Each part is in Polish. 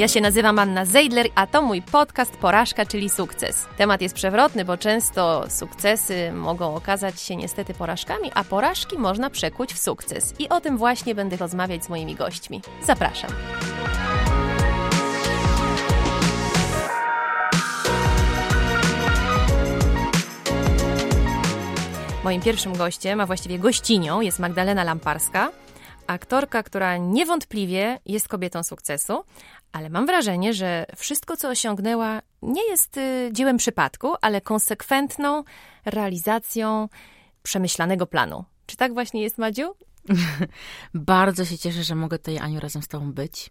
Ja się nazywam Anna Zeidler, a to mój podcast Porażka, czyli sukces. Temat jest przewrotny, bo często sukcesy mogą okazać się niestety porażkami, a porażki można przekuć w sukces. I o tym właśnie będę rozmawiać z moimi gośćmi. Zapraszam. Moim pierwszym gościem, a właściwie gościnią jest Magdalena Lamparska, aktorka, która niewątpliwie jest kobietą sukcesu, ale mam wrażenie, że wszystko, co osiągnęła, nie jest y, dziełem przypadku, ale konsekwentną realizacją przemyślanego planu. Czy tak właśnie jest, Madziu? Bardzo się cieszę, że mogę tutaj, Aniu, razem z Tobą być.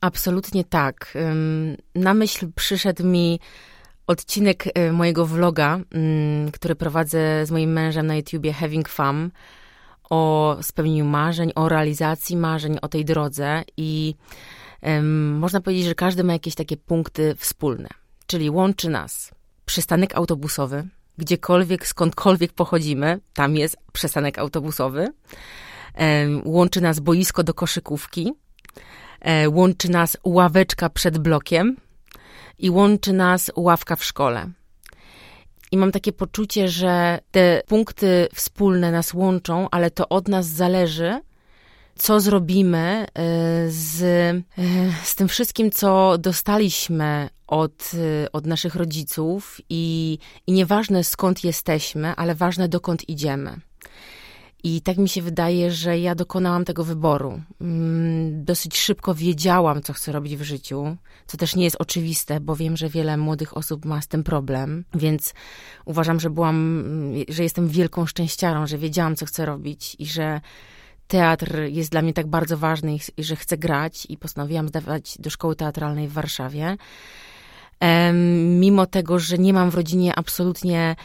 Absolutnie tak. Na myśl przyszedł mi odcinek y, mojego vloga, który prowadzę z moim mężem na YouTubie Having Fun o spełnieniu marzeń, o realizacji marzeń, o tej drodze i można powiedzieć, że każdy ma jakieś takie punkty wspólne, czyli łączy nas przystanek autobusowy, gdziekolwiek, skądkolwiek pochodzimy, tam jest przystanek autobusowy, łączy nas boisko do koszykówki, um, łączy nas ławeczka przed blokiem. I łączy nas ławka w szkole. I mam takie poczucie, że te punkty wspólne nas łączą, ale to od nas zależy, co zrobimy e, z, e, z tym wszystkim, co dostaliśmy od, e, od naszych rodziców, i, i nieważne skąd jesteśmy, ale ważne dokąd idziemy. I tak mi się wydaje, że ja dokonałam tego wyboru. Mm, dosyć szybko wiedziałam, co chcę robić w życiu, co też nie jest oczywiste, bo wiem, że wiele młodych osób ma z tym problem, więc uważam, że byłam, że jestem wielką szczęściarą, że wiedziałam, co chcę robić i że teatr jest dla mnie tak bardzo ważny i że chcę grać i postanowiłam zdawać do szkoły teatralnej w Warszawie. Mimo tego, że nie mam w rodzinie absolutnie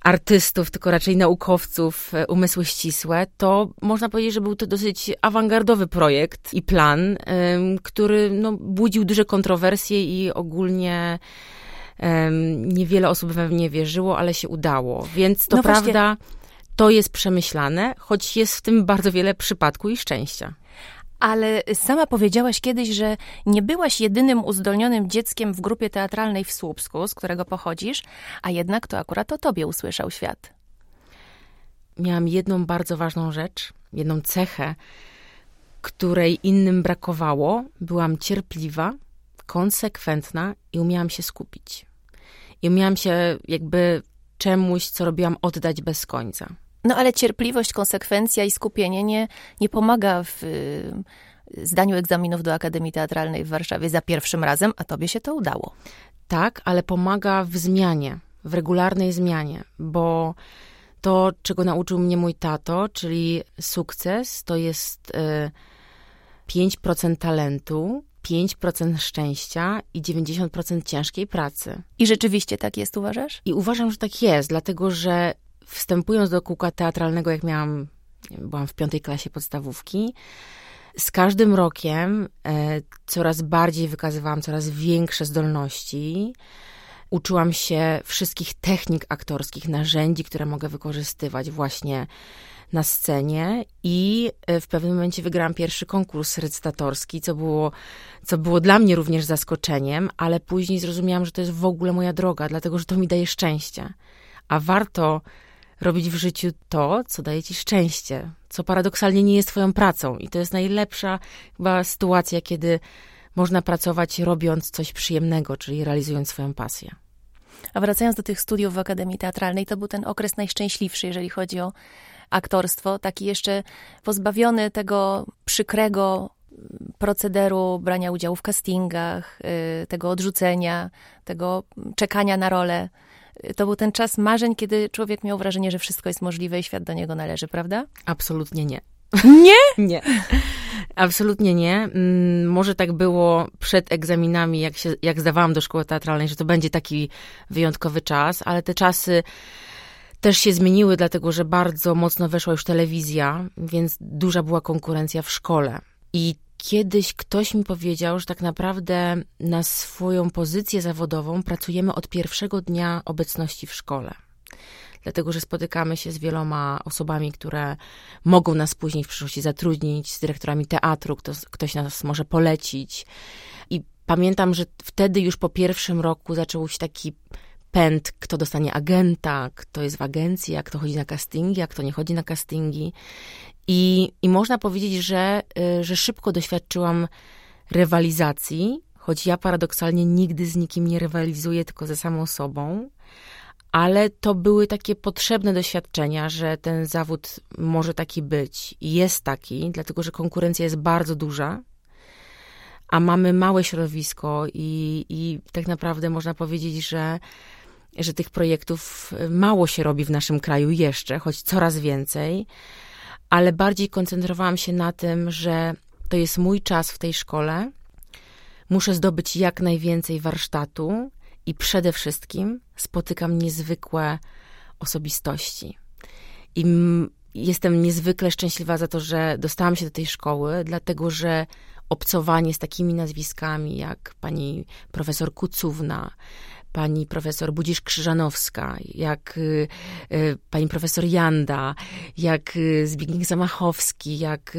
artystów, tylko raczej naukowców, e, umysły ścisłe, to można powiedzieć, że był to dosyć awangardowy projekt i plan, który no, budził duże kontrowersje i ogólnie niewiele osób we mnie wierzyło, ale się udało. Więc to no prawda, to jest przemyślane, choć jest w tym bardzo wiele przypadku i szczęścia ale sama powiedziałaś kiedyś, że nie byłaś jedynym uzdolnionym dzieckiem w grupie teatralnej w Słupsku, z którego pochodzisz, a jednak to akurat o tobie usłyszał świat. Miałam jedną bardzo ważną rzecz, jedną cechę, której innym brakowało. Byłam cierpliwa, konsekwentna i umiałam się skupić. I umiałam się jakby czemuś, co robiłam, oddać bez końca. No ale cierpliwość, konsekwencja i skupienie nie, nie pomaga w y, zdaniu egzaminów do Akademii Teatralnej w Warszawie za pierwszym razem, a tobie się to udało. Tak, ale pomaga w zmianie, w regularnej zmianie, bo to, czego nauczył mnie mój tato, czyli sukces, to jest y, 5% talentu, 5% szczęścia i 90% ciężkiej pracy. I rzeczywiście tak jest, uważasz? I uważam, że tak jest, dlatego że wstępując do kółka teatralnego, jak miałam, byłam w piątej klasie podstawówki, z każdym rokiem e, coraz bardziej wykazywałam coraz większe zdolności. Uczyłam się wszystkich technik aktorskich, narzędzi, które mogę wykorzystywać właśnie na scenie i e, w pewnym momencie wygrałam pierwszy konkurs recytatorski, co było, co było dla mnie również zaskoczeniem, ale później zrozumiałam, że to jest w ogóle moja droga, dlatego że to mi daje szczęście. A warto robić w życiu to, co daje ci szczęście, co paradoksalnie nie jest twoją pracą. I to jest najlepsza chyba sytuacja, kiedy można pracować robiąc coś przyjemnego, czyli realizując swoją pasję. A wracając do tych studiów w Akademii Teatralnej, to był ten okres najszczęśliwszy, jeżeli chodzi o aktorstwo, taki jeszcze pozbawiony tego przykrego procederu brania udziału w castingach, y, tego odrzucenia, tego czekania na rolę to był ten czas marzeń, kiedy człowiek miał wrażenie, że wszystko jest możliwe i świat do niego należy, prawda? Absolutnie nie. Nie? nie. Absolutnie nie. Mm, może tak było przed egzaminami, jak, się, jak zdawałam do szkoły teatralnej, że to będzie taki wyjątkowy czas, ale te czasy też się zmieniły, dlatego że bardzo mocno weszła już telewizja, więc duża była konkurencja w szkole. I Kiedyś ktoś mi powiedział, że tak naprawdę na swoją pozycję zawodową pracujemy od pierwszego dnia obecności w szkole. dlatego że spotykamy się z wieloma osobami, które mogą nas później w przyszłości zatrudnić, z dyrektorami teatru, kto, ktoś nas może polecić. I pamiętam, że wtedy już po pierwszym roku zaczął się taki pęd, kto dostanie agenta, kto jest w agencji, jak kto chodzi na castingi, jak kto nie chodzi na castingi. I, i można powiedzieć, że, y, że szybko doświadczyłam rywalizacji, choć ja paradoksalnie nigdy z nikim nie rywalizuję, tylko ze samą sobą. Ale to były takie potrzebne doświadczenia, że ten zawód może taki być i jest taki, dlatego że konkurencja jest bardzo duża, a mamy małe środowisko i, i tak naprawdę można powiedzieć, że że tych projektów mało się robi w naszym kraju jeszcze, choć coraz więcej, ale bardziej koncentrowałam się na tym, że to jest mój czas w tej szkole. Muszę zdobyć jak najwięcej warsztatu i przede wszystkim spotykam niezwykłe osobistości. I jestem niezwykle szczęśliwa za to, że dostałam się do tej szkoły, dlatego że obcowanie z takimi nazwiskami jak pani profesor Kucówna, pani profesor Budzisz-Krzyżanowska, jak y, y, pani profesor Janda, jak y, Zbigniew Zamachowski, jak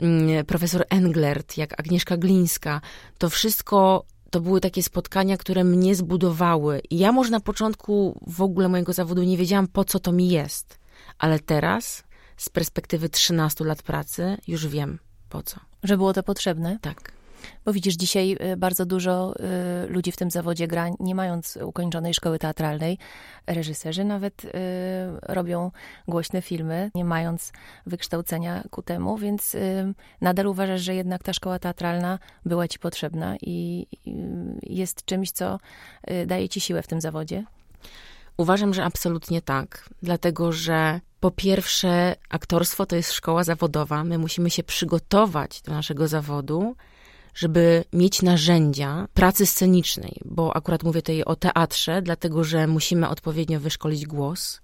mm, profesor Englert, jak Agnieszka Glińska. To wszystko to były takie spotkania, które mnie zbudowały. I ja może na początku w ogóle mojego zawodu nie wiedziałam, po co to mi jest. Ale teraz, z perspektywy 13 lat pracy, już wiem, po co. Że było to potrzebne? Tak. Bo widzisz, dzisiaj y, bardzo dużo y, ludzi w tym zawodzie gra, nie mając ukończonej szkoły teatralnej. Reżyserzy nawet y, robią głośne filmy, nie mając wykształcenia ku temu, więc nadal uważasz, że jednak ta szkoła teatralna była ci potrzebna i jest czymś, co daje ci siłę w tym zawodzie? Uważam, że absolutnie tak, dlatego że po pierwsze, aktorstwo to jest szkoła zawodowa. My musimy się przygotować do naszego zawodu żeby mieć narzędzia pracy scenicznej, bo akurat mówię tutaj o teatrze, dlatego że musimy odpowiednio wyszkolić głos.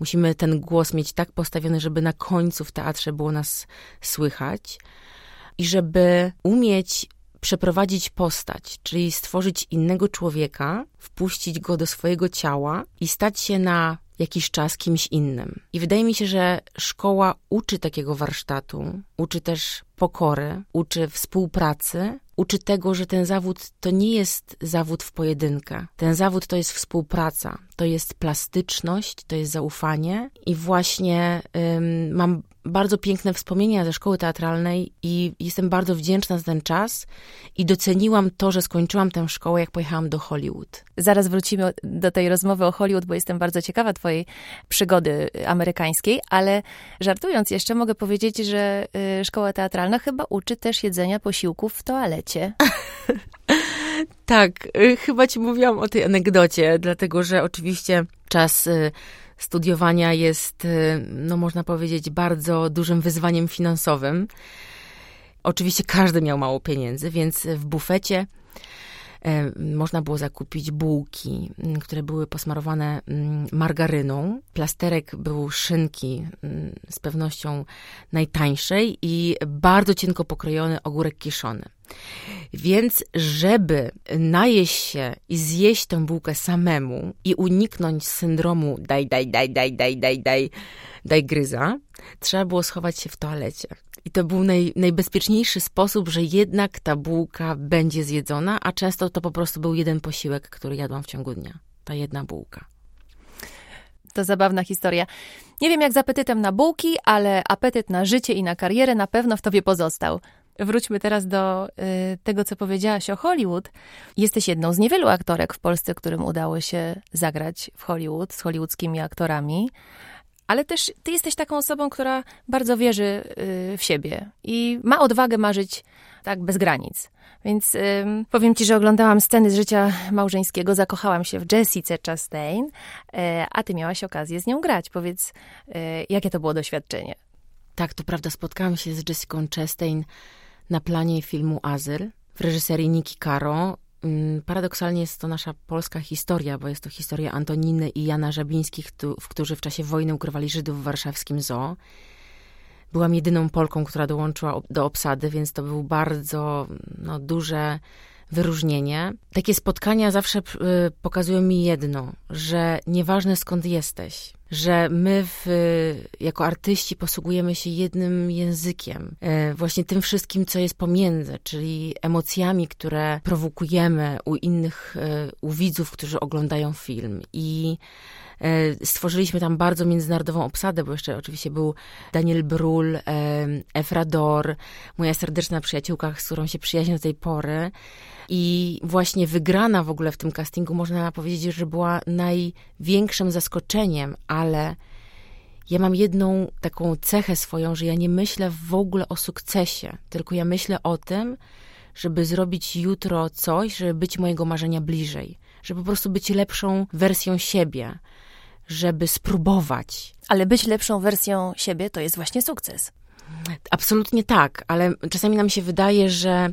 Musimy ten głos mieć tak postawiony, żeby na końcu w teatrze było nas słychać i żeby umieć przeprowadzić postać, czyli stworzyć innego człowieka, wpuścić go do swojego ciała i stać się na jakiś czas kimś innym. I wydaje mi się, że szkoła uczy takiego warsztatu, uczy też pokory, uczy współpracy, uczy tego, że ten zawód to nie jest zawód w pojedynkę. Ten zawód to jest współpraca, to jest plastyczność, to jest zaufanie i właśnie ym, mam bardzo piękne wspomnienia ze szkoły teatralnej i jestem bardzo wdzięczna za ten czas i doceniłam to, że skończyłam tę szkołę, jak pojechałam do Hollywood. Zaraz wrócimy do tej rozmowy o Hollywood, bo jestem bardzo ciekawa twojej przygody amerykańskiej, ale żartując jeszcze mogę powiedzieć, że y, szkoła teatralna chyba uczy też jedzenia posiłków w toalecie. tak, y, chyba ci mówiłam o tej anegdocie, dlatego że oczywiście czas y, studiowania jest, y, no można powiedzieć, bardzo dużym wyzwaniem finansowym. Oczywiście każdy miał mało pieniędzy, więc w bufecie można było zakupić bułki, które były posmarowane margaryną. Plasterek był szynki, z pewnością najtańszej i bardzo cienko pokrojony ogórek kiszony. Więc, żeby najeść się i zjeść tę bułkę samemu i uniknąć syndromu daj, daj, daj, daj, daj, daj, daj, daj gryza, trzeba było schować się w toalecie. I to był naj, najbezpieczniejszy sposób, że jednak ta bułka będzie zjedzona, a często to po prostu był jeden posiłek, który jadłam w ciągu dnia. Ta jedna bułka. To zabawna historia. Nie wiem jak z apetytem na bułki, ale apetyt na życie i na karierę na pewno w tobie pozostał. Wróćmy teraz do y, tego, co powiedziałaś o Hollywood. Jesteś jedną z niewielu aktorek w Polsce, którym udało się zagrać w Hollywood z hollywoodzkimi aktorami. Ale też ty jesteś taką osobą, która bardzo wierzy y, w siebie i ma odwagę marzyć tak bez granic. Więc powiem ci, że oglądałam sceny z życia małżeńskiego, zakochałam się w Jessice Chastain, y, a ty miałaś okazję z nią grać. Powiedz, y, jakie to było doświadczenie? Tak, to prawda, spotkałam się z Jessica Chastain na planie filmu Azyl w reżyserii Niki Caro. Mm, paradoksalnie jest to nasza polska historia, bo jest to historia Antoniny i Jana Żabińskich, którzy w czasie wojny ukrywali Żydów w warszawskim zoo. Byłam jedyną Polką, która dołączyła do obsady, więc to było bardzo no, duże wyróżnienie. Takie spotkania zawsze y, pokazują mi jedno, że nieważne skąd jesteś, że my w, jako artyści posługujemy się jednym językiem, e, właśnie tym wszystkim, co jest pomiędzy, czyli emocjami, które prowokujemy u innych, e, u widzów, którzy oglądają film. I e, Stworzyliśmy tam bardzo międzynarodową obsadę, bo jeszcze oczywiście był Daniel Brul, Efra Dor, moja serdeczna przyjaciółka, z którą się przyjaźnię do tej pory. I właśnie wygrana w ogóle w tym castingu, można powiedzieć, że była największym zaskoczeniem, ale ja mam jedną taką cechę swoją, że ja nie myślę w ogóle o sukcesie, tylko ja myślę o tym, żeby zrobić jutro coś, żeby być mojego marzenia bliżej, żeby po prostu być lepszą wersją siebie, żeby spróbować. Ale być lepszą wersją siebie to jest właśnie sukces. Absolutnie tak, ale czasami nam się wydaje, że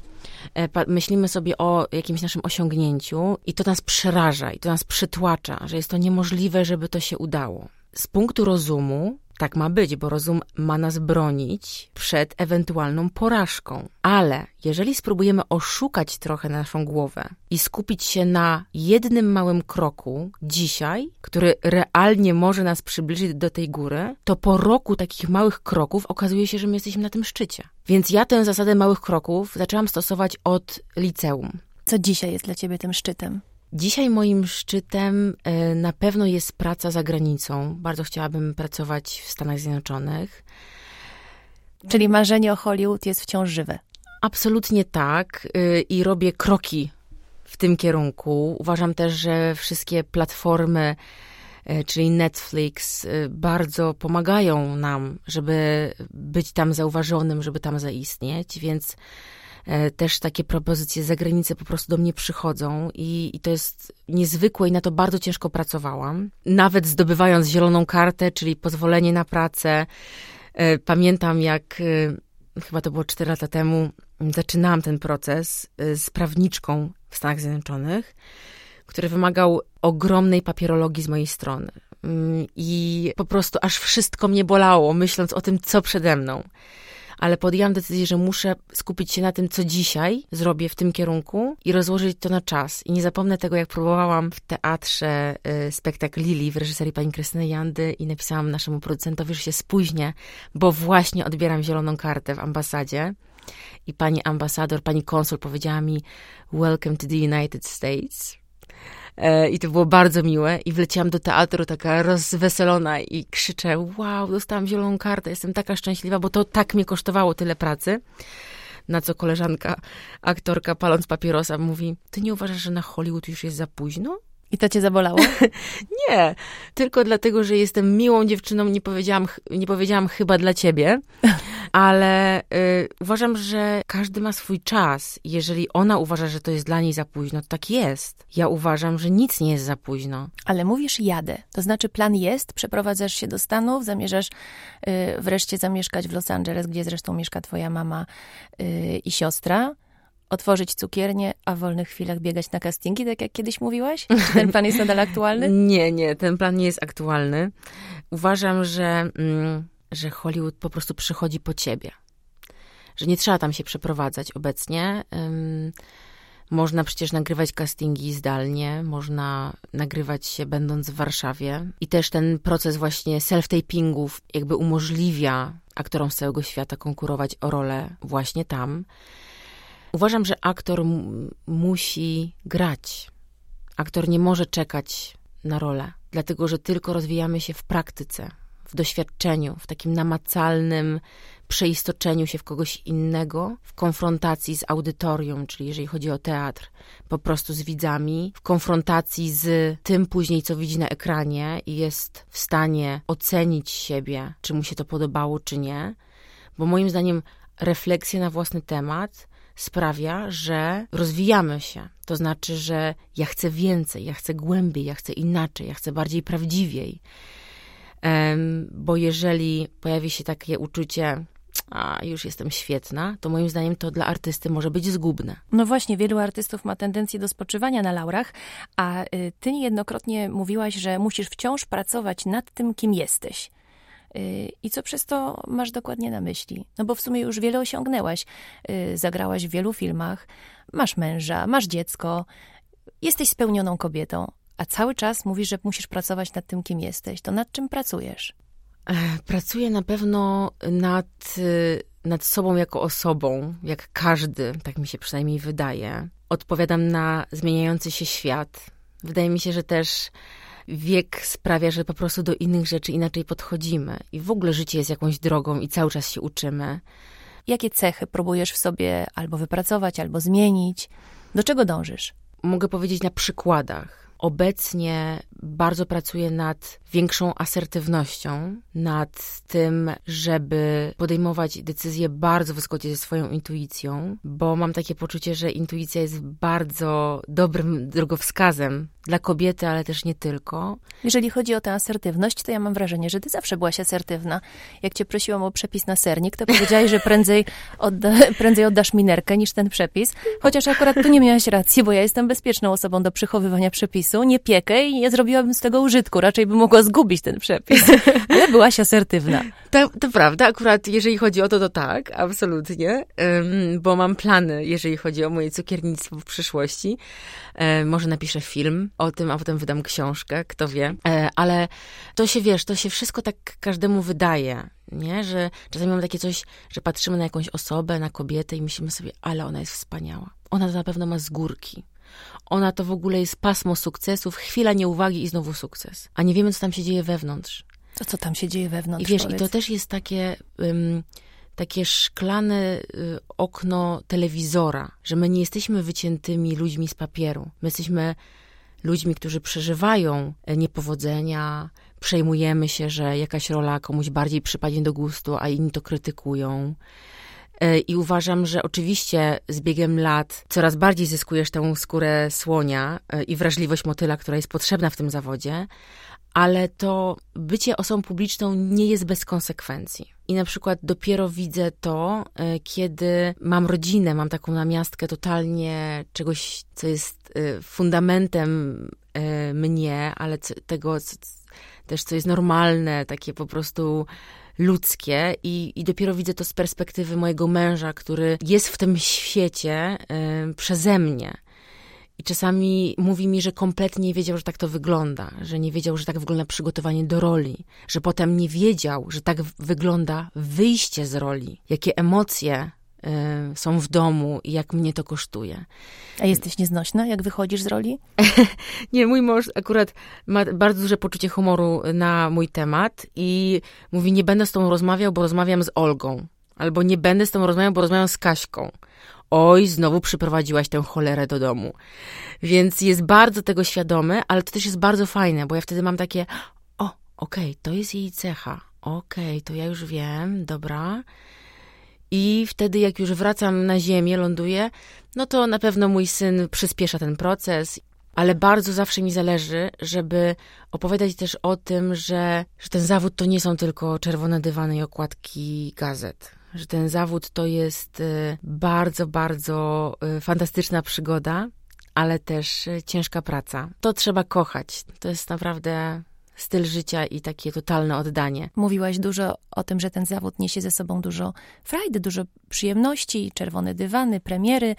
e, myślimy sobie o jakimś naszym osiągnięciu i to nas przeraża, i to nas przytłacza, że jest to niemożliwe, żeby to się udało. Z punktu rozumu tak ma być, bo rozum ma nas bronić przed ewentualną porażką. Ale jeżeli spróbujemy oszukać trochę naszą głowę i skupić się na jednym małym kroku dzisiaj, który realnie może nas przybliżyć do tej góry, to po roku takich małych kroków okazuje się, że my jesteśmy na tym szczycie. Więc ja tę zasadę małych kroków zaczęłam stosować od liceum. Co dzisiaj jest dla ciebie tym szczytem? Dzisiaj moim szczytem e, na pewno jest praca za granicą. Bardzo chciałabym pracować w Stanach Zjednoczonych. Czyli marzenie o Hollywood jest wciąż żywe. Absolutnie tak e, i robię kroki w tym kierunku. Uważam też, że wszystkie platformy, e, czyli Netflix, bardzo pomagają nam, żeby być tam zauważonym, żeby tam zaistnieć, więc też takie propozycje z zagranicy po prostu do mnie przychodzą i, i to jest niezwykłe i na to bardzo ciężko pracowałam. Nawet zdobywając zieloną kartę, czyli pozwolenie na pracę, e, pamiętam jak e, chyba to było 4 lata temu, zaczynałam ten proces z prawniczką w Stanach Zjednoczonych, który wymagał ogromnej papierologii z mojej strony. Mm, I po prostu aż wszystko mnie bolało, myśląc o tym, co przede mną ale podjęłam decyzję, że muszę skupić się na tym, co dzisiaj zrobię w tym kierunku i rozłożyć to na czas. I nie zapomnę tego, jak próbowałam w teatrze y, spektakl Lili w reżyserii pani Krystyny Jandy i napisałam naszemu producentowi, że się spóźnię, bo właśnie odbieram zieloną kartę w ambasadzie. I pani ambasador, pani konsul powiedziała mi Welcome to the United States. E, I to było bardzo miłe. I wleciałam do teatru taka rozweselona i krzyczę: Wow, dostałam zieloną kartę, jestem taka szczęśliwa, bo to tak mnie kosztowało tyle pracy. Na co koleżanka, aktorka, paląc papierosa, mówi: Ty nie uważasz, że na Hollywood już jest za późno? I to cię zabolało? nie, tylko dlatego, że jestem miłą dziewczyną, nie powiedziałam, nie powiedziałam chyba dla ciebie, ale y, uważam, że każdy ma swój czas. Jeżeli ona uważa, że to jest dla niej za późno, to tak jest. Ja uważam, że nic nie jest za późno. Ale mówisz jadę, to znaczy plan jest, przeprowadzasz się do Stanów, zamierzasz y, wreszcie zamieszkać w Los Angeles, gdzie zresztą mieszka twoja mama y, i siostra otworzyć cukiernię, a w wolnych chwilach biegać na castingi, tak jak kiedyś mówiłaś? Czy ten plan jest nadal aktualny? nie, nie, ten plan nie jest aktualny. Uważam, że, mm, że Hollywood po prostu przychodzi po ciebie. Że nie trzeba tam się przeprowadzać obecnie. można przecież nagrywać castingi zdalnie, można nagrywać się będąc w Warszawie. I też ten proces właśnie self-tapingów jakby umożliwia aktorom z całego świata konkurować o rolę właśnie tam. Uważam, że aktor musi grać. Aktor nie może czekać na rolę, dlatego że tylko rozwijamy się w praktyce, w doświadczeniu, w takim namacalnym przeistoczeniu się w kogoś innego, w konfrontacji z audytorium, czyli jeżeli chodzi o teatr, po prostu z widzami, w konfrontacji z tym później, co widzi na ekranie i jest w stanie ocenić siebie, czy mu się to podobało, czy nie. Bo moim zdaniem refleksja na własny temat sprawia, że rozwijamy się. To znaczy, że ja chcę więcej, ja chcę głębiej, ja chcę inaczej, ja chcę bardziej prawdziwiej. Bo jeżeli pojawi się takie uczucie, a już jestem świetna, to moim zdaniem to dla artysty może być zgubne. No właśnie, wielu artystów ma tendencję do spoczywania na laurach, a y, ty niejednokrotnie mówiłaś, że musisz wciąż pracować nad tym, kim jesteś. Y, I co przez to masz dokładnie na myśli? No bo w sumie już wiele osiągnęłaś. Y, zagrałaś w wielu filmach, masz męża, masz dziecko, jesteś spełnioną kobietą. a cały czas mówisz, że musisz pracować nad tym, kim jesteś. To nad czym pracujesz? Pracuję na pewno nad, y, nad sobą jako osobą, jak każdy, tak mi się przynajmniej wydaje. Odpowiadam na zmieniający się świat. Wydaje mi się, że też wiek sprawia, że po prostu do innych rzeczy inaczej podchodzimy. I w ogóle życie jest jakąś drogą i cały czas się uczymy. Jakie cechy próbujesz w sobie albo wypracować, albo zmienić? Do czego dążysz? Mogę powiedzieć na przykładach. Obecnie bardzo pracuję nad większą asertywnością, nad tym, żeby podejmować decyzje bardzo w zgodzie ze swoją intuicją, bo mam takie poczucie, że intuicja jest bardzo dobrym drogowskazem dla kobiety, ale też nie tylko. Jeżeli chodzi o tę asertywność, to ja mam wrażenie, że ty zawsze byłaś asertywna. Jak cię prosiłam o przepis na sernik, to powiedziałaś, że prędzej, odda, prędzej oddasz minerkę niż ten przepis. Chociaż akurat tu nie miałaś racji, bo ja jestem bezpieczną osobą do przechowywania przepisu. Nie piekę i nie zrobiłabym z tego użytku. Raczej bym mogła zgubić ten przepis. Ale byłaś asertywna. To, to prawda, akurat jeżeli chodzi o to, to tak, absolutnie, bo mam plany, jeżeli chodzi o moje cukiernictwo w przyszłości. Może napiszę film o tym, a potem wydam książkę, kto wie. E, ale to się, wiesz, to się wszystko tak każdemu wydaje, nie? Że czasami mamy takie coś, że patrzymy na jakąś osobę, na kobietę i myślimy sobie, ale ona jest wspaniała. Ona to na pewno ma z górki. Ona to w ogóle jest pasmo sukcesów, chwila nieuwagi i znowu sukces. A nie wiemy, co tam się dzieje wewnątrz. To co tam się dzieje wewnątrz? I wiesz, powiedz. i to też jest takie... Um, takie szklane y, okno telewizora, że my nie jesteśmy wyciętymi ludźmi z papieru. My jesteśmy ludźmi, którzy przeżywają niepowodzenia, przejmujemy się, że jakaś rola komuś bardziej przypadnie do gustu, a inni to krytykują. E, I uważam, że oczywiście z biegiem lat coraz bardziej zyskujesz tę skórę słonia e, i wrażliwość motyla, która jest potrzebna w tym zawodzie, ale to bycie osobą publiczną nie jest bez konsekwencji. I na przykład dopiero widzę to, e, kiedy mam rodzinę, mam taką namiastkę totalnie czegoś, co jest fundamentem mnie, ale tego też, co jest normalne, takie po prostu ludzkie i, i dopiero widzę to z perspektywy mojego męża, który jest w tym świecie y, przeze mnie. I czasami mówi mi, że kompletnie nie wiedział, że tak to wygląda, że nie wiedział, że tak wygląda przygotowanie do roli, że potem nie wiedział, że tak wygląda wyjście z roli, jakie emocje są w domu i jak mnie to kosztuje. A jesteś nieznośna, jak wychodzisz z roli? nie, mój mąż akurat ma bardzo duże poczucie humoru na mój temat i mówi, nie będę z tobą rozmawiał, bo rozmawiam z Olgą. Albo nie będę z tobą rozmawiał, bo rozmawiam z Kaśką. Oj, znowu przyprowadziłaś tę cholerę do domu. Więc jest bardzo tego świadomy, ale to też jest bardzo fajne, bo ja wtedy mam takie, o, okej, okay, to jest jej cecha. Okej, okay, to ja już wiem, dobra. I wtedy, jak już wracam na ziemię, ląduję, no to na pewno mój syn przyspiesza ten proces. Ale bardzo zawsze mi zależy, żeby opowiadać też o tym, że, że ten zawód to nie są tylko czerwone dywany i okładki gazet. Że ten zawód to jest y, bardzo, bardzo y, fantastyczna przygoda, ale też y, ciężka praca. To trzeba kochać. To jest naprawdę styl życia i takie totalne oddanie. Mówiłaś dużo o tym, że ten zawód niesie ze sobą dużo frajdy, dużo przyjemności, czerwone dywany, premiery,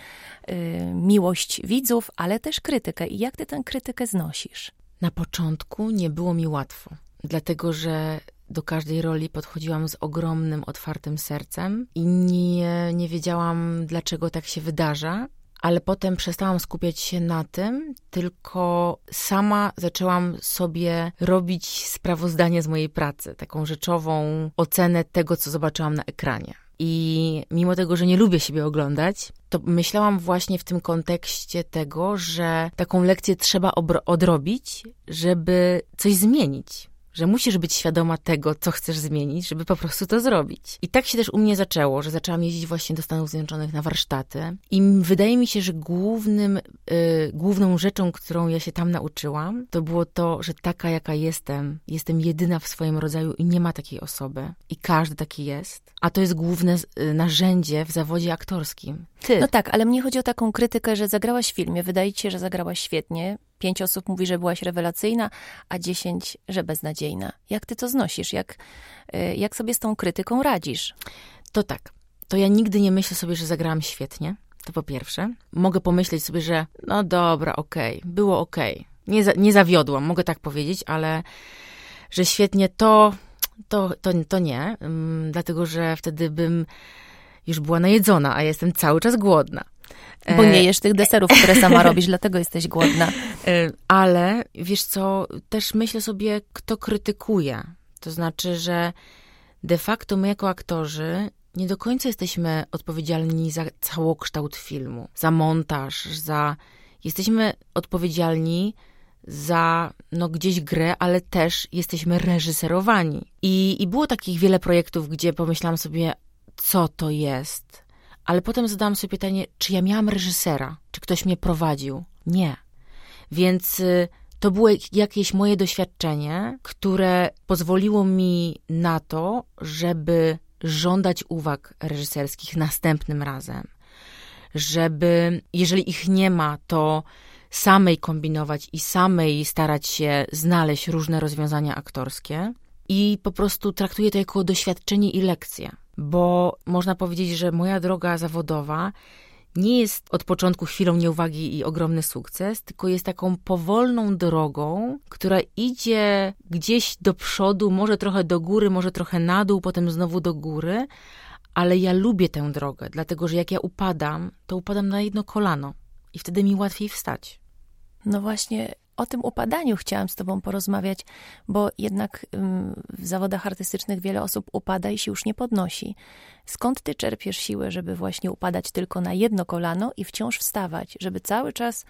yy, miłość widzów, ale też krytykę. I jak ty tę krytykę znosisz? Na początku nie było mi łatwo, dlatego że do każdej roli podchodziłam z ogromnym, otwartym sercem i nie, nie wiedziałam, dlaczego tak się wydarza ale potem przestałam skupiać się na tym, tylko sama zaczęłam sobie robić sprawozdanie z mojej pracy, taką rzeczową ocenę tego, co zobaczyłam na ekranie. I mimo tego, że nie lubię siebie oglądać, to myślałam właśnie w tym kontekście tego, że taką lekcję trzeba odrobić, żeby coś zmienić że musisz być świadoma tego, co chcesz zmienić, żeby po prostu to zrobić. I tak się też u mnie zaczęło, że zaczęłam jeździć właśnie do Stanów Zjednoczonych na warsztaty i wydaje mi się, że głównym, y, główną rzeczą, którą ja się tam nauczyłam, to było to, że taka jaka jestem, jestem jedyna w swoim rodzaju i nie ma takiej osoby. I każdy taki jest. A to jest główne y, narzędzie w zawodzie aktorskim. Ty. No tak, ale mnie chodzi o taką krytykę, że zagrałaś w filmie, wydaje ci się, że zagrałaś świetnie, Pięć osób mówi, że byłaś rewelacyjna, a dziesięć, że beznadziejna. Jak ty to znosisz? Jak, y, jak sobie z tą krytyką radzisz? To tak. To ja nigdy nie myślę sobie, że zagrałam świetnie. To po pierwsze. Mogę pomyśleć sobie, że no dobra, okej, okay, było okej. Okay nie, za, nie zawiodłam, mogę tak powiedzieć, ale że świetnie to, to, to, to nie, um, dlatego że wtedy bym już była najedzona, a jestem cały czas głodna. Bo nie jesz tych deserów, które sama robisz, dlatego jesteś głodna. Ale wiesz co, też myślę sobie, kto krytykuje. To znaczy, że de facto my jako aktorzy nie do końca jesteśmy odpowiedzialni za całokształt filmu, za montaż, za. Jesteśmy odpowiedzialni za no, gdzieś grę, ale też jesteśmy reżyserowani. I, I było takich wiele projektów, gdzie pomyślałam sobie, co to jest. Ale potem zadałam sobie pytanie, czy ja miałam reżysera, czy ktoś mnie prowadził. Nie. Więc y, to było jakieś moje doświadczenie, które pozwoliło mi na to, żeby żądać uwag reżyserskich następnym razem. Żeby, jeżeli ich nie ma, to samej kombinować i samej starać się znaleźć różne rozwiązania aktorskie. I po prostu traktuję to jako doświadczenie i lekcję, bo można powiedzieć, że moja droga zawodowa nie jest od początku chwilą nieuwagi i ogromny sukces, tylko jest taką powolną drogą, która idzie gdzieś do przodu, może trochę do góry, może trochę na dół, potem znowu do góry, ale ja lubię tę drogę, dlatego że jak ja upadam, to upadam na jedno kolano i wtedy mi łatwiej wstać. No właśnie, o tym upadaniu chciałam z Tobą porozmawiać, bo jednak w zawodach artystycznych wiele osób upada i się już nie podnosi. Skąd Ty czerpiesz siłę, żeby właśnie upadać tylko na jedno kolano i wciąż wstawać, żeby cały czas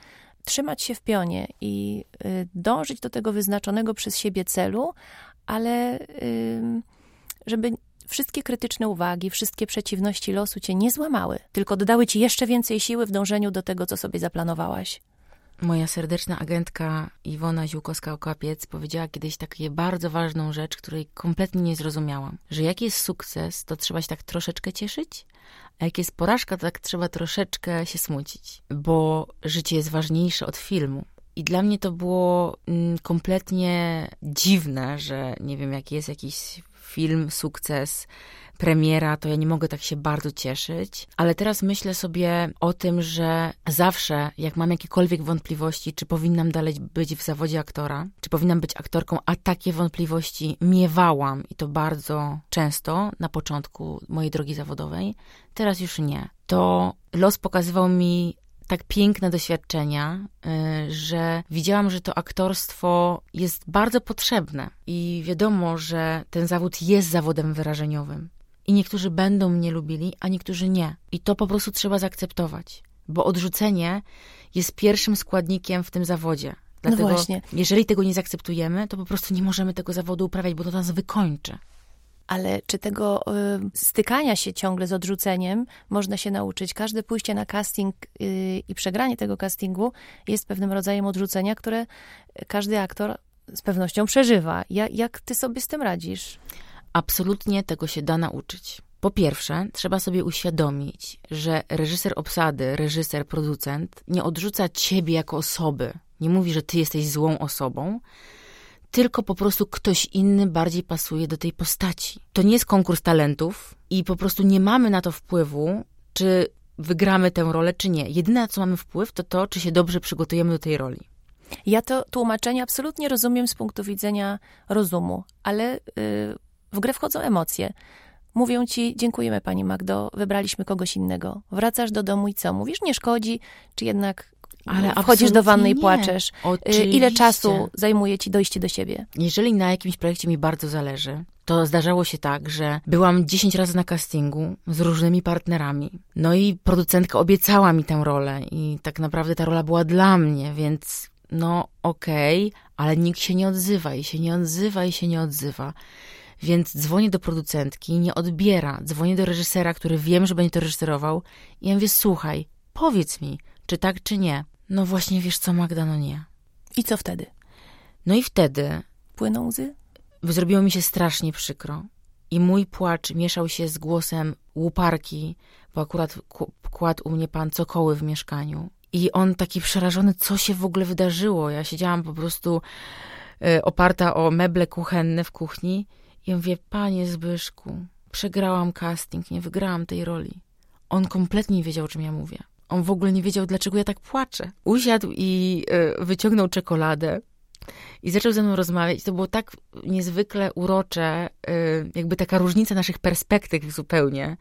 trzymać się w pionie i y, dążyć do tego wyznaczonego przez siebie celu, ale żeby wszystkie krytyczne uwagi, wszystkie przeciwności losu cię nie złamały, tylko dodały ci jeszcze więcej siły w dążeniu do tego, co sobie zaplanowałaś. Moja serdeczna agentka Iwona Ziółkowska-Okapiec powiedziała kiedyś taką bardzo ważną rzecz, której kompletnie nie zrozumiałam. Że jak jest sukces, to trzeba się tak troszeczkę cieszyć, a jak jest porażka, to tak trzeba troszeczkę się smucić. Bo życie jest ważniejsze od filmu. I dla mnie to było mm, kompletnie dziwne, że nie wiem, jak jest jakiś film, sukces, premiera, to ja nie mogę tak się bardzo cieszyć. Ale teraz myślę sobie o tym, że zawsze, jak mam jakiekolwiek wątpliwości, czy powinnam dalej być w zawodzie aktora, czy powinnam być aktorką, a takie wątpliwości miewałam i to bardzo często na początku mojej drogi zawodowej, teraz już nie. To los pokazywał mi tak piękne doświadczenia, y, że widziałam, że to aktorstwo jest bardzo potrzebne i wiadomo, że ten zawód jest zawodem wyrażeniowym. I niektórzy będą mnie lubili, a niektórzy nie. I to po prostu trzeba zaakceptować, bo odrzucenie jest pierwszym składnikiem w tym zawodzie. No Dlatego, no właśnie. jeżeli tego nie zaakceptujemy, to po prostu nie możemy tego zawodu uprawiać, bo to nas wykończy. Ale czy tego y, stykania się ciągle z odrzuceniem można się nauczyć? Każde pójście na casting y, i przegranie tego castingu jest pewnym rodzajem odrzucenia, które każdy aktor z pewnością przeżywa. Ja, jak ty sobie z tym radzisz? Absolutnie tego się da nauczyć. Po pierwsze, trzeba sobie uświadomić, że reżyser obsady, reżyser, producent nie odrzuca ciebie jako osoby. Nie mówi, że ty jesteś złą osobą, tylko po prostu ktoś inny bardziej pasuje do tej postaci. To nie jest konkurs talentów i po prostu nie mamy na to wpływu, czy wygramy tę rolę, czy nie. Jedyne, na co mamy wpływ, to to, czy się dobrze przygotujemy do tej roli. Ja to tłumaczenie absolutnie rozumiem z punktu widzenia rozumu, ale yy, w grę wchodzą emocje. Mówią ci, dziękujemy pani Magdo, wybraliśmy kogoś innego. Wracasz do domu i co? Mówisz, nie szkodzi, czy jednak ale wchodzisz do wanny i płaczesz? Oczywiście. Ile czasu zajmuje ci dojście do siebie? Jeżeli na jakimś projekcie mi bardzo zależy, to zdarzało się tak, że byłam 10 razy na castingu z różnymi partnerami. No i producentka obiecała mi tę rolę i tak naprawdę ta rola była dla mnie, więc no okej, okay, ale nikt się nie odzywa i się nie odzywa i się nie odzywa. Więc dzwonię do producentki, nie odbiera. Dzwonię do reżysera, który wiem, że będzie to reżyserował i ja mówię, słuchaj, powiedz mi, czy tak, czy nie. No właśnie, wiesz co, Magda, no nie. I co wtedy? No i wtedy... Płyną łzy? Zrobiło mi się strasznie przykro. I mój płacz mieszał się z głosem łuparki, bo akurat kładł u mnie pan cokoły w mieszkaniu. I on taki przerażony, co się w ogóle wydarzyło. Ja siedziałam po prostu y, oparta o meble kuchenne w kuchni i mówię, panie Zbyszku, przegrałam casting, nie wygrałam tej roli. On kompletnie nie wiedział, o czym ja mówię. On w ogóle nie wiedział, dlaczego ja tak płaczę. Usiadł i y, wyciągnął czekoladę i zaczął ze mną rozmawiać. To było tak niezwykle urocze, y, jakby taka różnica naszych perspektyw zupełnie,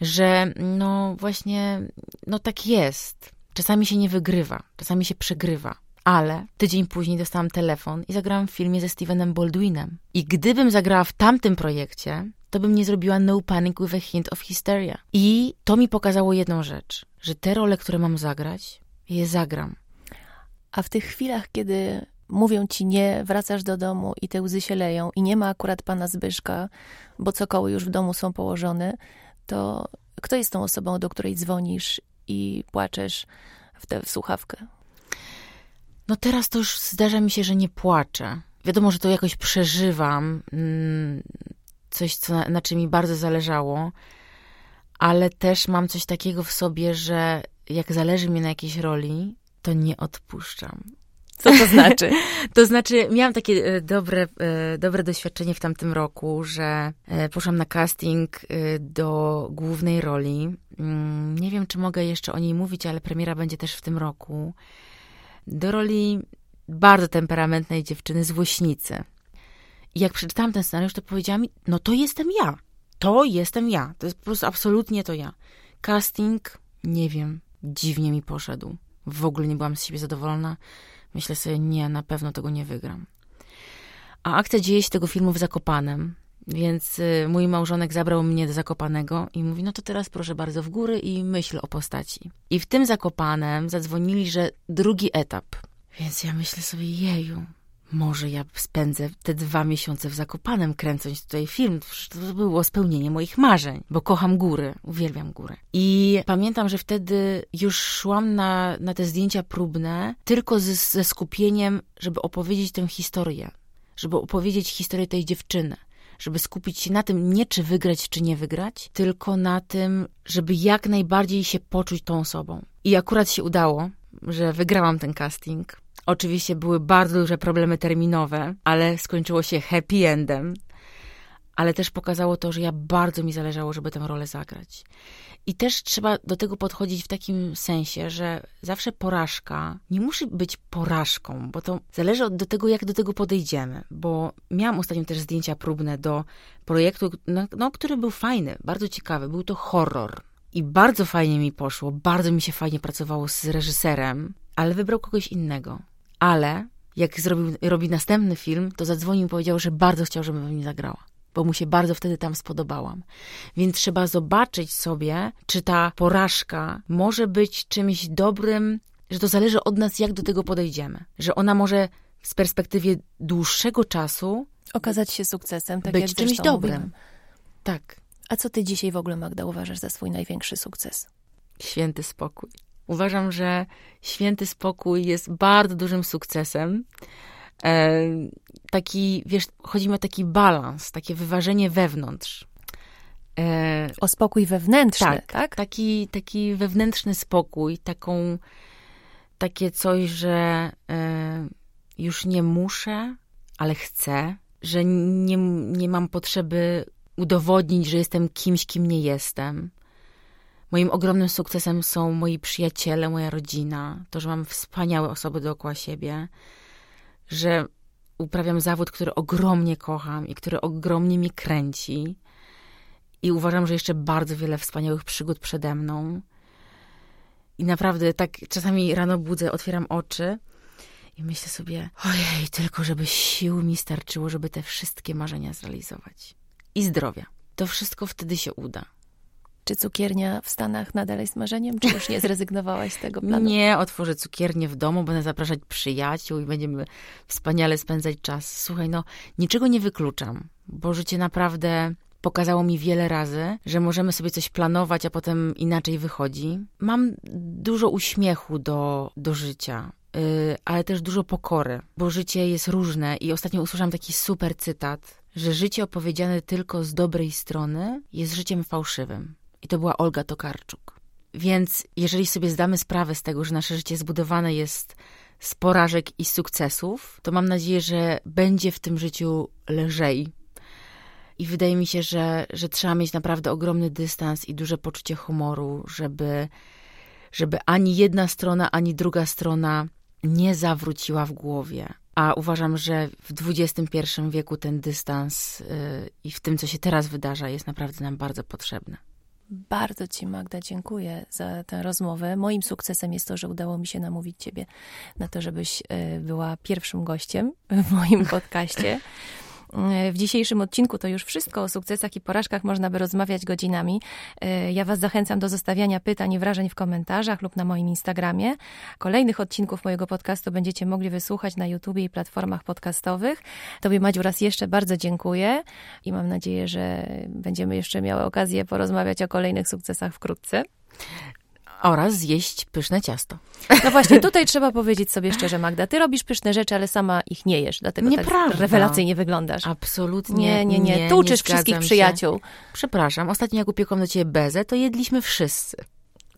że no właśnie, no tak jest. Czasami się nie wygrywa, czasami się przegrywa. Ale tydzień później dostałam telefon i zagrałam w filmie ze Stevenem Baldwinem. I gdybym zagrała w tamtym projekcie, to bym nie zrobiła No Panic with a Hint of Hysteria. I to mi pokazało jedną rzecz, że te role, które mam zagrać, je zagram. A w tych chwilach, kiedy mówią ci nie, wracasz do domu i te łzy się leją i nie ma akurat pana Zbyszka, bo cokoły już w domu są położone, to kto jest tą osobą, do której dzwonisz i płaczesz w tę słuchawkę? No teraz to już zdarza mi się, że nie płaczę. Wiadomo, że to jakoś przeżywam, mm, coś, co, na, na czym mi bardzo zależało, ale też mam coś takiego w sobie, że jak zależy mi na jakiejś roli, to nie odpuszczam. Co to znaczy? to znaczy, miałam takie e, dobre, e, dobre doświadczenie w tamtym roku, że e, poszłam na casting do głównej roli. Mm, nie wiem, czy mogę jeszcze o niej mówić, ale premiera będzie też w tym roku. Do roli bardzo temperamentnej dziewczyny, złośnicy. I jak przeczytałam ten scenariusz, to powiedziała mi, no to jestem ja. To jestem ja. To jest po prostu absolutnie to ja. Casting, nie wiem, dziwnie mi poszedł. W ogóle nie byłam z siebie zadowolona. Myślę sobie, nie, na pewno tego nie wygram. A akcja dzieje się tego filmu w Zakopanem, więc y, mój małżonek zabrał mnie do Zakopanego i mówi, no to teraz proszę bardzo w góry i myśl o postaci. I w tym Zakopanem zadzwonili, że drugi etap. Więc ja myślę sobie, jeju, może ja spędzę te dwa miesiące w Zakopanem, kręcąc tutaj film. To było spełnienie moich marzeń, bo kocham góry, uwielbiam góry. I pamiętam, że wtedy już szłam na, na te zdjęcia próbne tylko z, ze skupieniem, żeby opowiedzieć tę historię, żeby opowiedzieć historię tej dziewczyny żeby skupić się na tym, nie czy wygrać, czy nie wygrać, tylko na tym, żeby jak najbardziej się poczuć tą osobą. I akurat się udało, że wygrałam ten casting. Oczywiście były bardzo duże problemy terminowe, ale skończyło się happy endem. Ale też pokazało to, że ja bardzo mi zależało, żeby tę rolę zagrać. I też trzeba do tego podchodzić w takim sensie, że zawsze porażka nie musi być porażką, bo to zależy od do tego, jak do tego podejdziemy. Bo miałam ostatnio też zdjęcia próbne do projektu, no, no, który był fajny, bardzo ciekawy. Był to horror. I bardzo fajnie mi poszło, bardzo mi się fajnie pracowało z reżyserem, ale wybrał kogoś innego ale jak zrobił, robi następny film, to zadzwonił i powiedział, że bardzo chciał, żebym nie zagrała, bo mu się bardzo wtedy tam spodobałam. Więc trzeba zobaczyć sobie, czy ta porażka może być czymś dobrym, że to zależy od nas, jak do tego podejdziemy. Że ona może z perspektywy dłuższego czasu okazać się sukcesem, tak być jak czymś dobrym. Tak. A co ty dzisiaj w ogóle, Magda, uważasz za swój największy sukces? Święty spokój. Uważam, że święty spokój jest bardzo dużym sukcesem. E, taki, wiesz, chodzi mi o taki balans, takie wyważenie wewnątrz. E, o spokój wewnętrzny, tak? tak? Taki, taki wewnętrzny spokój, taką, takie coś, że e, już nie muszę, ale chcę, że nie, nie mam potrzeby udowodnić, że jestem kimś, kim nie jestem Moim ogromnym sukcesem są moi przyjaciele, moja rodzina, to, że mam wspaniałe osoby dookoła siebie, że uprawiam zawód, który ogromnie kocham i który ogromnie mi kręci. I uważam, że jeszcze bardzo wiele wspaniałych przygód przede mną. I naprawdę tak czasami rano budzę, otwieram oczy i myślę sobie, ojej, tylko żeby sił mi starczyło, żeby te wszystkie marzenia zrealizować. I zdrowia. To wszystko wtedy się uda. Czy cukiernia w Stanach nadal jest marzeniem, czy już nie zrezygnowałaś z tego planu? Nie, otworzę cukiernię w domu, będę zapraszać przyjaciół i będziemy wspaniale spędzać czas. Słuchaj, no niczego nie wykluczam, bo życie naprawdę pokazało mi wiele razy, że możemy sobie coś planować, a potem inaczej wychodzi. Mam dużo uśmiechu do, do życia. Yy, ale też dużo pokory, bo życie jest różne i ostatnio usłyszałam taki super cytat, że życie opowiedziane tylko z dobrej strony jest życiem fałszywym. I to była Olga Tokarczuk. Więc jeżeli sobie zdamy sprawę z tego, że nasze życie zbudowane jest z porażek i sukcesów, to mam nadzieję, że będzie w tym życiu lżej. I wydaje mi się, że, że trzeba mieć naprawdę ogromny dystans i duże poczucie humoru, żeby żeby ani jedna strona, ani druga strona nie zawróciła w głowie. A uważam, że w XXI wieku ten dystans yy, i w tym, co się teraz wydarza, jest naprawdę nam bardzo potrzebny. Bardzo Ci, Magda, dziękuję za tę rozmowę. Moim sukcesem jest to, że udało mi się namówić Ciebie na to, żebyś e, była pierwszym gościem w moim podcaście. W dzisiejszym odcinku to już wszystko. O sukcesach i porażkach można by rozmawiać godzinami. E, ja Was zachęcam do zostawiania pytań i wrażeń w komentarzach lub na moim Instagramie. Kolejnych odcinków mojego podcastu będziecie mogli wysłuchać na YouTube i platformach podcastowych. Tobie, Madziu, raz jeszcze bardzo dziękuję i mam nadzieję, że będziemy jeszcze miały okazję porozmawiać o kolejnych sukcesach wkrótce oraz zjeść pyszne ciasto. No właśnie, tutaj trzeba powiedzieć sobie szczerze, Magda, ty robisz pyszne rzeczy, ale sama ich nie jesz, dlatego Nieprawda. tak rewelacyjnie wyglądasz. Absolutnie nie. Nie, nie, nie. Tu uczysz wszystkich przyjaciół. Przepraszam, ostatnio jak upiekłam do ciebie bezę, to jedliśmy wszyscy.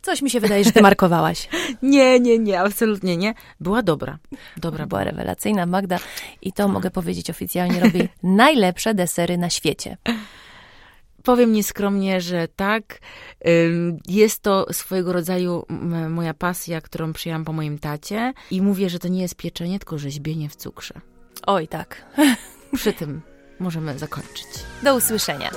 Coś mi się wydaje, że ty markowałaś. nie, nie, nie, absolutnie nie. Była dobra. Dobra. Była rewelacyjna Magda i to mogę powiedzieć oficjalnie, robi najlepsze desery na świecie. Powiem nieskromnie, że tak. Jest to swojego rodzaju moja pasja, którą przyjęłam po moim tacie i mówię, że to nie jest pieczenie, tylko rzeźbienie w cukrze. Oj, tak. Przy tym możemy zakończyć. Do usłyszenia.